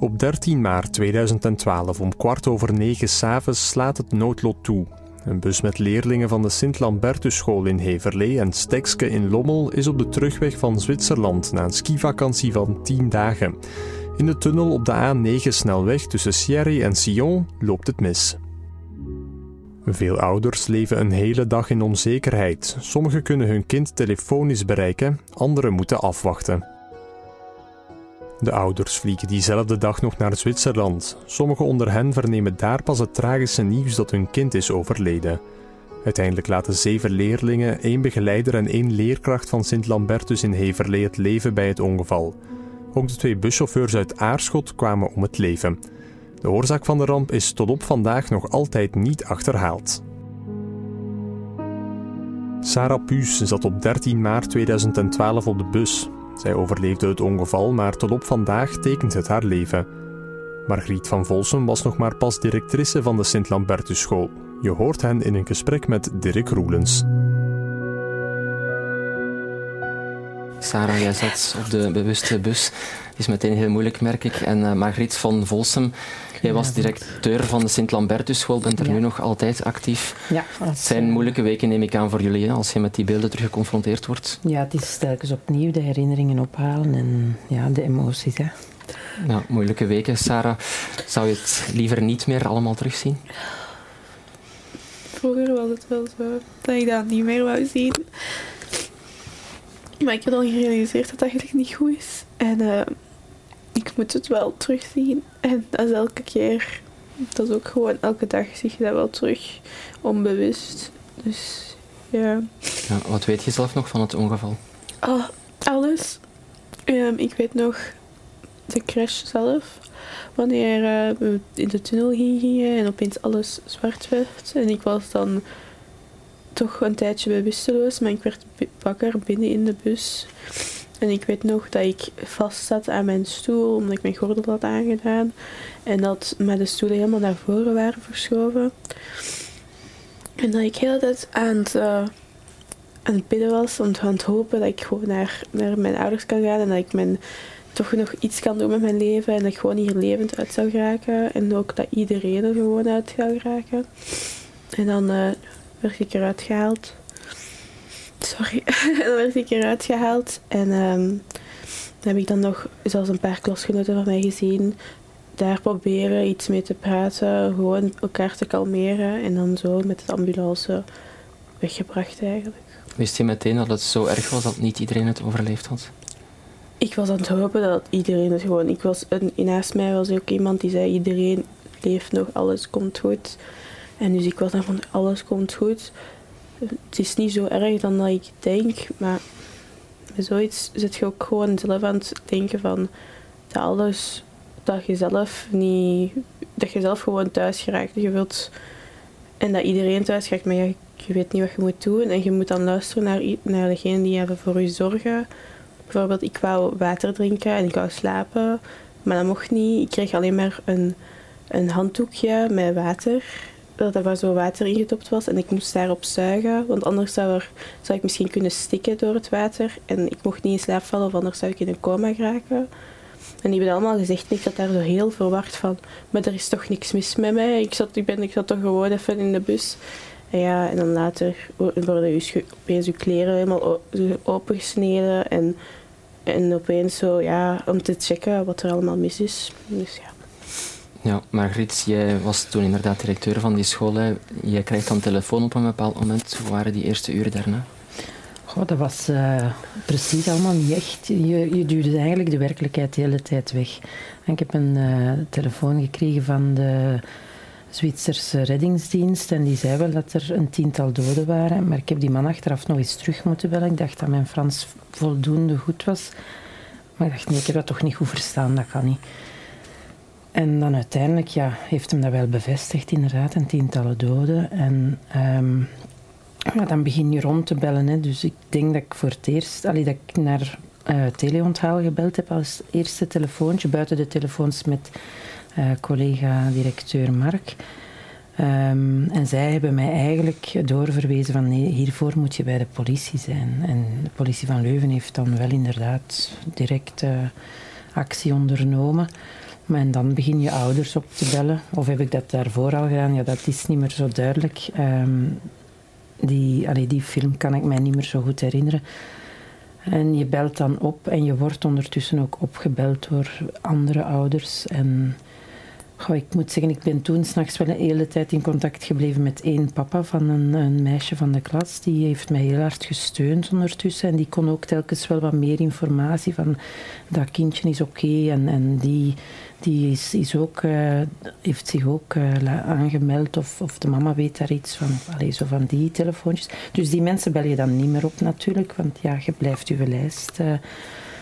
Op 13 maart 2012 om kwart over negen s'avonds slaat het noodlot toe. Een bus met leerlingen van de Sint-Lambertusschool in Heverlee en Stekske in Lommel is op de terugweg van Zwitserland na een skivakantie van 10 dagen. In de tunnel op de A9-snelweg tussen Sierre en Sion loopt het mis. Veel ouders leven een hele dag in onzekerheid. Sommigen kunnen hun kind telefonisch bereiken, anderen moeten afwachten. De ouders vliegen diezelfde dag nog naar Zwitserland. Sommigen onder hen vernemen daar pas het tragische nieuws dat hun kind is overleden. Uiteindelijk laten zeven leerlingen, één begeleider en één leerkracht van Sint-Lambertus in Heverlee het leven bij het ongeval. Ook de twee buschauffeurs uit Aarschot kwamen om het leven. De oorzaak van de ramp is tot op vandaag nog altijd niet achterhaald. Sarah Puus zat op 13 maart 2012 op de bus. Zij overleefde het ongeval, maar tot op vandaag tekent het haar leven. Margriet van Volsum was nog maar pas directrice van de Sint-Lambertus School. Je hoort hen in een gesprek met Dirk Roelens. Sarah, jij zat op de bewuste bus. Het is meteen heel moeilijk, merk ik. En uh, Margriet van Volsum, jij was directeur van de Sint-Lambertus-school, bent er nu nog altijd actief. Ja. Het zijn moeilijke weken, neem ik aan, voor jullie, als je met die beelden terug geconfronteerd wordt. Ja, het is telkens opnieuw de herinneringen ophalen en ja, de emoties. Hè. Ja, moeilijke weken. Sarah, zou je het liever niet meer allemaal terugzien? Vroeger was het wel zo dat ik dat niet meer wou zien. Maar ik heb dan gerealiseerd dat dat eigenlijk niet goed is. En uh, ik moet het wel terugzien. En dat is elke keer. Dat is ook gewoon elke dag zie je dat wel terug. Onbewust. Dus ja. ja wat weet je zelf nog van het ongeval? Oh, alles. Um, ik weet nog de crash zelf. Wanneer uh, we in de tunnel gingen en opeens alles zwart werd. En ik was dan toch een tijdje bewusteloos, maar ik werd wakker binnen in de bus. En ik weet nog dat ik vast zat aan mijn stoel, omdat ik mijn gordel had aangedaan. En dat met de stoelen helemaal naar voren waren verschoven. En dat ik de hele tijd aan het, uh, bidden was, om aan het hopen dat ik gewoon naar, naar mijn ouders kan gaan. En dat ik mijn, toch nog iets kan doen met mijn leven. En dat ik gewoon hier levend uit zou geraken. En ook dat iedereen er gewoon uit zou geraken. En dan... Uh, werd ik eruit gehaald. Sorry. dan werd ik eruit gehaald. En um, dan heb ik dan nog, zoals een paar klasgenoten van mij gezien, daar proberen iets mee te praten. Gewoon elkaar te kalmeren. En dan zo met de ambulance weggebracht eigenlijk. Wist je meteen dat het zo erg was dat niet iedereen het overleefd had? Ik was aan het hopen dat iedereen het gewoon... Ik was, naast mij was ook iemand die zei, iedereen leeft nog, alles komt goed. En dus ik was dan van, alles komt goed. Het is niet zo erg dan dat ik denk, maar met zoiets zit je ook gewoon zelf aan het denken van dat alles, dat je zelf niet, dat je zelf gewoon thuis geraakt. Je wilt, en dat iedereen thuis geraakt, maar je, je weet niet wat je moet doen. En je moet dan luisteren naar, naar degene die even voor je zorgen. Bijvoorbeeld, ik wou water drinken en ik wou slapen, maar dat mocht niet. Ik kreeg alleen maar een, een handdoekje met water dat er zo water ingetopt was en ik moest daarop zuigen, want anders zou, er, zou ik misschien kunnen stikken door het water en ik mocht niet in slaap vallen of anders zou ik in een coma geraken. En die hebben allemaal gezegd ik zat daar zo heel verwacht van, maar er is toch niks mis met mij, ik zat, ik ben, ik zat toch gewoon even in de bus. En ja, en dan later worden je, opeens je kleren helemaal opengesneden en, en opeens zo, ja, om te checken wat er allemaal mis is. Dus ja. Ja, Margriet, jij was toen inderdaad directeur van die school. Jij krijgt dan telefoon op een bepaald moment. Hoe waren die eerste uren daarna? Goh, dat was uh, precies allemaal niet echt. Je, je duwde eigenlijk de werkelijkheid de hele tijd weg. En ik heb een uh, telefoon gekregen van de Zwitserse reddingsdienst en die zei wel dat er een tiental doden waren. Maar ik heb die man achteraf nog eens terug moeten bellen. Ik dacht dat mijn Frans voldoende goed was. Maar ik dacht, nee, ik heb dat toch niet goed verstaan, dat kan niet. En dan uiteindelijk ja, heeft hem dat wel bevestigd, inderdaad, een tientallen doden. En um, dan begin je rond te bellen. Hè. Dus ik denk dat ik voor het eerst, allee, dat ik naar uh, Teleonthaal gebeld heb als eerste telefoontje, buiten de telefoons met uh, collega-directeur Mark. Um, en zij hebben mij eigenlijk doorverwezen van nee, hiervoor moet je bij de politie zijn. En de politie van Leuven heeft dan wel inderdaad direct uh, actie ondernomen. Maar dan begin je ouders op te bellen. Of heb ik dat daarvoor al gedaan? Ja, dat is niet meer zo duidelijk. Ehm, die, allee, die film kan ik mij niet meer zo goed herinneren. En je belt dan op en je wordt ondertussen ook opgebeld door andere ouders. En Goh, ik moet zeggen, ik ben toen s'nachts wel een hele tijd in contact gebleven met één papa van een, een, meisje van de klas. Die heeft mij heel hard gesteund ondertussen. En die kon ook telkens wel wat meer informatie van dat kindje is oké. en, en die, die is, ook, uh, heeft zich ook uh, aangemeld of, of de mama weet daar iets van. Allee, zo van die telefoontjes. Dus die mensen bel je dan niet meer op natuurlijk. Want ja, je blijft je lijst uh,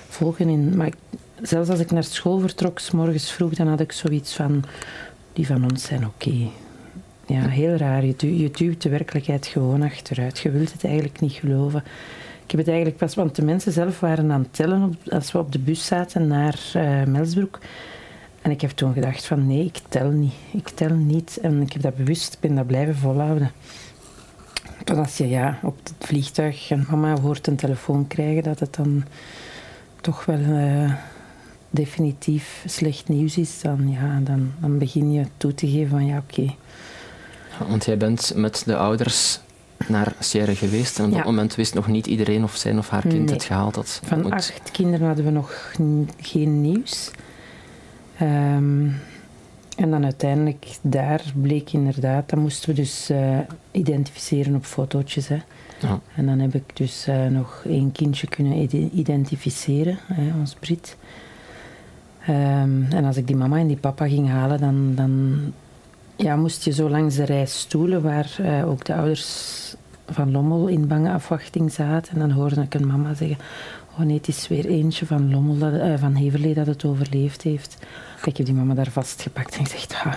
volgen. In, maar zelfs als ik naar school vertrok, s morgens vroeg, dan had ik zoiets van, die van ons zijn oké. Ja, heel raar. Je, du je duwt de werkelijkheid gewoon achteruit. Je wilt het eigenlijk niet geloven. Ik heb het eigenlijk pas, want de mensen zelf waren aan het tellen op, als we op de bus zaten naar Melsbroek. En ik heb toen gedacht van nee, ik tel niet. Ik tel niet. En ik heb dat bewust, ben dat blijven volhouden. Tot als je ja, op het vliegtuig en mama hoort een telefoon krijgen, dat het dan toch wel... Uh, definitief slecht nieuws is, dan, ja, dan, dan begin je toe te geven van ja, oké. want jij bent met de ouders naar Sierra geweest en op dat moment wist nog niet iedereen of zijn of haar kind het gehaald had. Van moet... acht kinderen hadden we nog geen nieuws. Um, en dan uiteindelijk daar bleek inderdaad, dat moesten we dus uh, identificeren op fotootjes. Hè. Ja. En dan heb ik dus uh, nog één kindje kunnen identificeren, hè, ons Brit. Um, en als ik die mama en die papa ging halen, dan, dan ja, moest je zo langs de rij stoelen waar uh, ook de ouders van Lommel in bange afwachting zaten. En dan hoorde ik een mama zeggen: Oh nee, het is weer eentje van Lommel, dat, uh, van Heverlee dat het overleefd heeft. Ik heb die mama daar vastgepakt en gezegd: ah,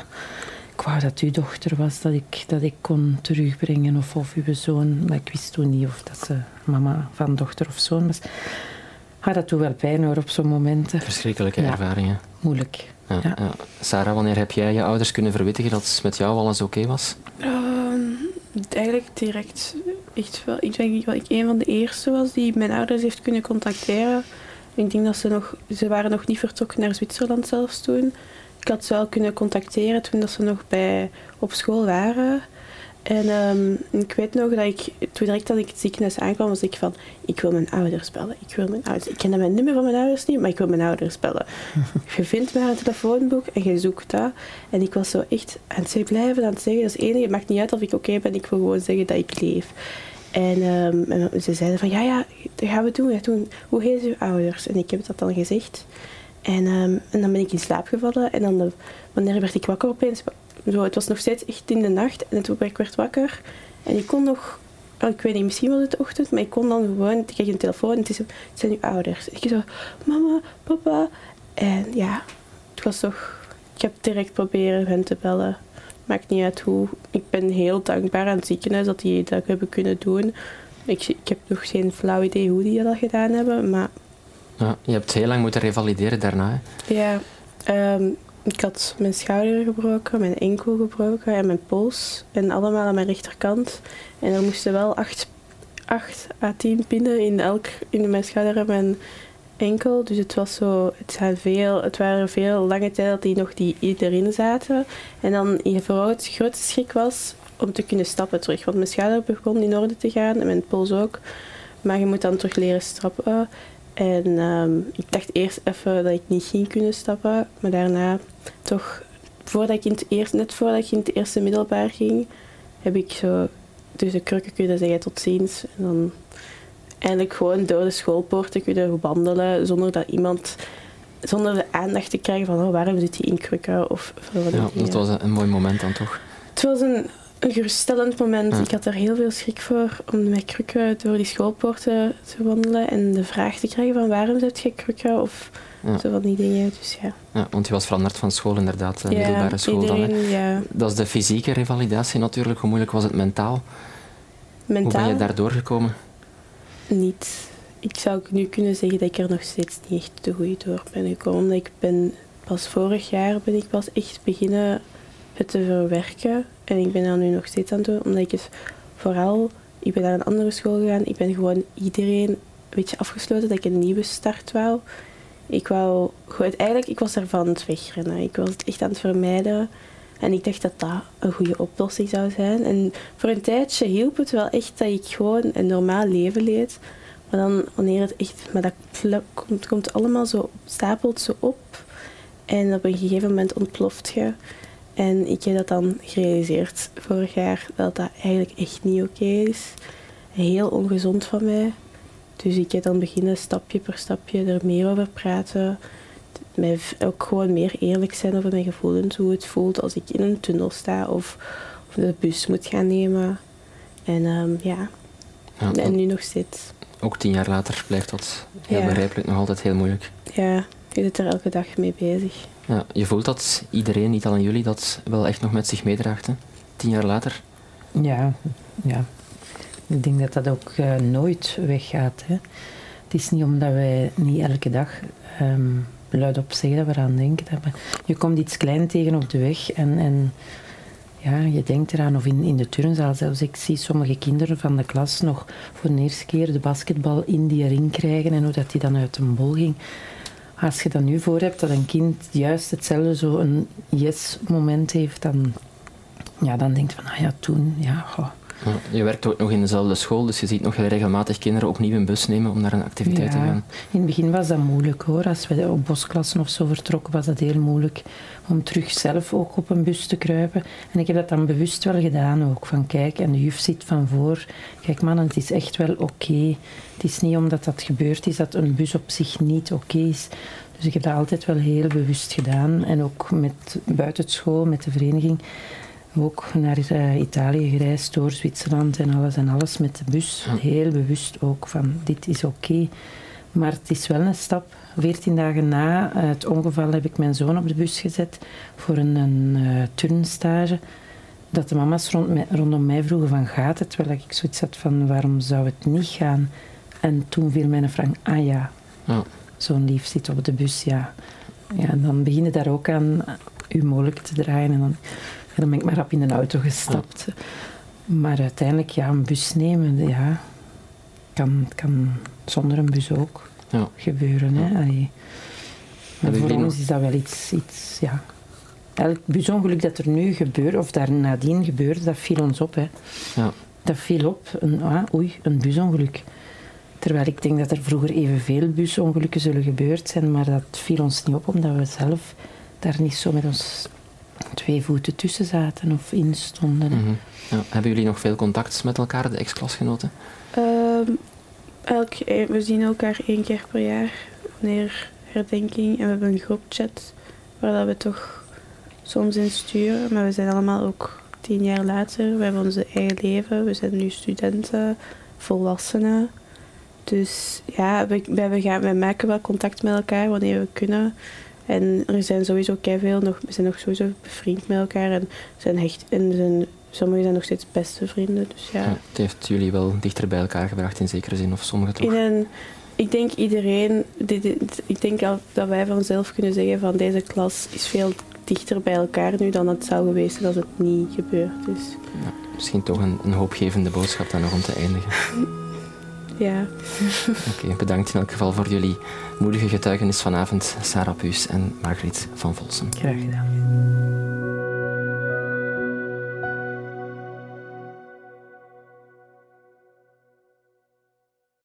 Ik wou dat uw dochter was, dat ik, dat ik kon terugbrengen, of, of uw zoon. Maar ik wist toen niet of dat ze mama van dochter of zoon was. Maar dat doet wel pijn hoor op zo'n momenten. Verschrikkelijke ervaringen. Moeilijk. Ja, ja. Sarah, wanneer heb jij je ouders kunnen verwittigen dat het met jou alles oké was? Ehm, eigenlijk direct. Echt wel. Ik denk dat ik een van de eerste was die mijn ouders heeft kunnen contacteren. Ik denk dat ze nog, ze waren nog niet vertrokken naar Zwitserland zelfs toen. Ik had ze wel kunnen contacteren toen dat ze nog bij, op school waren. En um, ik weet nog dat ik, toen direct dat ik het ziekenhuis aankwam, was ik van, ik wil mijn ouders bellen. Ik wil mijn ouders. Ik ken mijn nummer van mijn ouders niet, maar ik wil mijn ouders bellen. je vindt mij een telefoonboek en je zoekt dat. En ik was zo echt aan het blijven aan het zeggen, dat is het enige, het maakt niet uit of ik oké ben, ik wil gewoon zeggen dat ik leef. En, um, en, ze zeiden van, ja, ja, dat gaan we doen. doen. Hoe heet uw ouders? En ik heb dat dan gezegd. En, um, en dan ben ik in slaap gevallen. En dan, de, wanneer werd ik wakker opeens, zo, het was nog steeds echt in de nacht en toen ik werd wakker en ik kon nog, oh, ik weet niet, misschien was het de ochtend, maar ik kon dan gewoon, ik kreeg een telefoon en het, is, het zijn uw ouders. Ik zo, mama, papa. En ja, het was toch, ik heb direct proberen hen te bellen. Maakt niet uit hoe. Ik ben heel dankbaar aan het ziekenhuis dat die dat hebben kunnen doen. Ik, ik heb nog geen flauw idee hoe die dat gedaan hebben, maar... Ja, je hebt heel lang moeten revalideren daarna. Ja, um, ik had mijn schouder gebroken, mijn enkel gebroken en mijn pols. En allemaal aan mijn rechterkant. En er moesten wel 8, 8 à 10 pinnen in, elk, in mijn schouder en mijn enkel. Dus het, was zo, het, zijn veel, het waren veel lange tijden die nog die erin zaten. En dan je groot, grootste schrik was om te kunnen stappen terug. Want mijn schouder begon in orde te gaan en mijn pols ook. Maar je moet dan terug leren stappen. En ehm, ik dacht eerst even dat ik niet ging kunnen stappen, maar daarna toch, voordat ik in het eerste, net voordat ik in het eerste middelbaar ging, heb ik zo tussen de krukken kunnen zeggen tot ziens. En dan eindelijk gewoon door de schoolpoorten kunnen wandelen zonder dat iemand, zonder de aandacht te krijgen van oh, waarom zit hij in krukken of Ja, dat was een, mooi moment dan toch? Het was een een geruststellend moment. Ik had er heel veel schrik voor om met krukken door die schoolpoorten te wandelen en de vraag te krijgen van waarom zet je krukken of zo van die dingen. Dus ja. ja. Want je was veranderd van school inderdaad, de middelbare school iedereen, dan. Ja. Dat is de fysieke revalidatie natuurlijk. Hoe moeilijk was het mentaal? mentaal? Hoe ben je daar doorgekomen? Niet. Ik zou nu kunnen zeggen dat ik er nog steeds niet echt te goed door ben gekomen. Omdat ik ben pas vorig jaar ben ik pas echt beginnen het te verwerken. En ik ben dat nu nog steeds aan het doen, omdat ik het vooral... Ik ben naar een andere school gegaan. Ik ben gewoon iedereen een beetje afgesloten dat ik een nieuwe start wou. Ik wou gewoon, eigenlijk, ik was ervan aan het wegrennen. Ik was het echt aan het vermijden. En ik dacht dat dat een goede oplossing zou zijn. En voor een tijdje hielp het wel echt dat ik gewoon een normaal leven leed. Maar dan, wanneer het echt, maar dat komt, komt allemaal zo, stapelt zo op. En op een gegeven moment ontploft je. En ik heb dat dan gerealiseerd vorig jaar, dat dat eigenlijk echt niet oké is. Heel ongezond van mij. Dus ik heb dan beginnen stapje per stapje er meer over praten. Mij ook gewoon meer eerlijk zijn over mijn gevoelens, hoe het voelt als ik in een tunnel sta of, of de bus moet gaan nemen. En um, ja. ja, en nu nog steeds. Ook tien jaar later blijft dat heel ja. begrijpelijk nog altijd heel moeilijk. Ja, je zit er elke dag mee bezig. Ja, je voelt dat iedereen, niet alleen jullie, dat wel echt nog met zich meedraagt, hè? tien jaar later? Ja, ja. Ik denk dat dat ook uh, nooit weggaat. Hè. Het is niet omdat wij niet elke dag um, luidop zeggen dat we eraan denken. Dat je komt iets klein tegen op de weg en, en ja, je denkt eraan. Of in, in de turnzaal zelfs. Ik zie sommige kinderen van de klas nog voor de eerste keer de basketbal in die ring krijgen en hoe dat die dan uit een bol ging. Als je dan nu voor hebt dat een kind juist hetzelfde zo een yes-moment heeft, dan, ja, dan denkt van, ah ja, toen, ja, goh. Je werkt ook nog in dezelfde school, dus je ziet nog regelmatig kinderen opnieuw een bus nemen om naar een activiteit te gaan. In het begin was dat moeilijk hoor. Als we op bosklassen of zo vertrokken, was dat heel moeilijk om terug zelf ook op een bus te kruipen. En ik heb dat dan bewust wel gedaan ook. Van kijk, en de juf zit van voor. Kijk man, het is echt wel oké. Het is niet omdat dat gebeurd is dat een bus op zich niet oké is. Dus ik heb dat altijd wel heel bewust gedaan. En ook met buitenschool, met de vereniging ook naar uh, Italië gereisd, door Zwitserland en alles en alles met de bus. Heel bewust ook van dit is oké. Maar het is wel een stap. Veertien dagen na het ongeval heb ik mijn zoon op de bus gezet voor een, een uh, turnstage. Dat de mama's rond rondom mij vroegen van gaat het? Terwijl ik zoiets had van waarom zou het niet gaan? En toen viel mijn frank, ah ja, ja. zo'n lief zit op de bus, ja. ja. En dan begin je daar ook aan u mogelijk te draaien. En dan dan ben ik maar rap in een auto gestapt. Maar uiteindelijk, ja, een bus nemen, ja, kan, kan zonder een bus ook ja. gebeuren. Hè. Maar voor ons is dat wel iets, iets ja. Elk busongeluk dat er nu gebeurt, of daar nadien gebeurde, dat viel ons op. Hè. Ja. Dat viel op, een, ah, oei, een busongeluk. Terwijl ik denk dat er vroeger evenveel busongelukken zullen gebeurd zijn, maar dat viel ons niet op, omdat we zelf daar niet zo met ons twee voeten tussen zaten of in stonden. Mhm. ja. Hebben jullie nog veel contact met elkaar, de ex-klasgenoten? Uh, elk, eh, we zien elkaar één keer per jaar, wanneer herdenking. En we hebben een groepchat waar dat we toch soms in sturen. Maar we zijn allemaal ook tien jaar later. We hebben onze eigen leven. We zijn nu studenten, volwassenen. Dus ja, we, we, gaan, we maken wel contact met elkaar wanneer we kunnen. En er zijn sowieso veel nog, we zijn nog sowieso bevriend met elkaar en zijn hecht en zijn, sommigen zijn nog steeds beste vrienden. Dus ja. ja. het heeft jullie wel dichter bij elkaar gebracht in zekere zin, of sommigen toch? In ik denk iedereen, dit, ik denk dat wij vanzelf kunnen zeggen van deze klas is veel dichter bij elkaar nu dan het zou geweest zijn als het niet gebeurd is. Ja, misschien toch een, een hoopgevende boodschap dan nog om te eindigen. Ja. Oké, bedankt in elk geval voor jullie moedige getuigenis vanavond, Sarah Puus en Margriet van Volsen. Graag gedaan.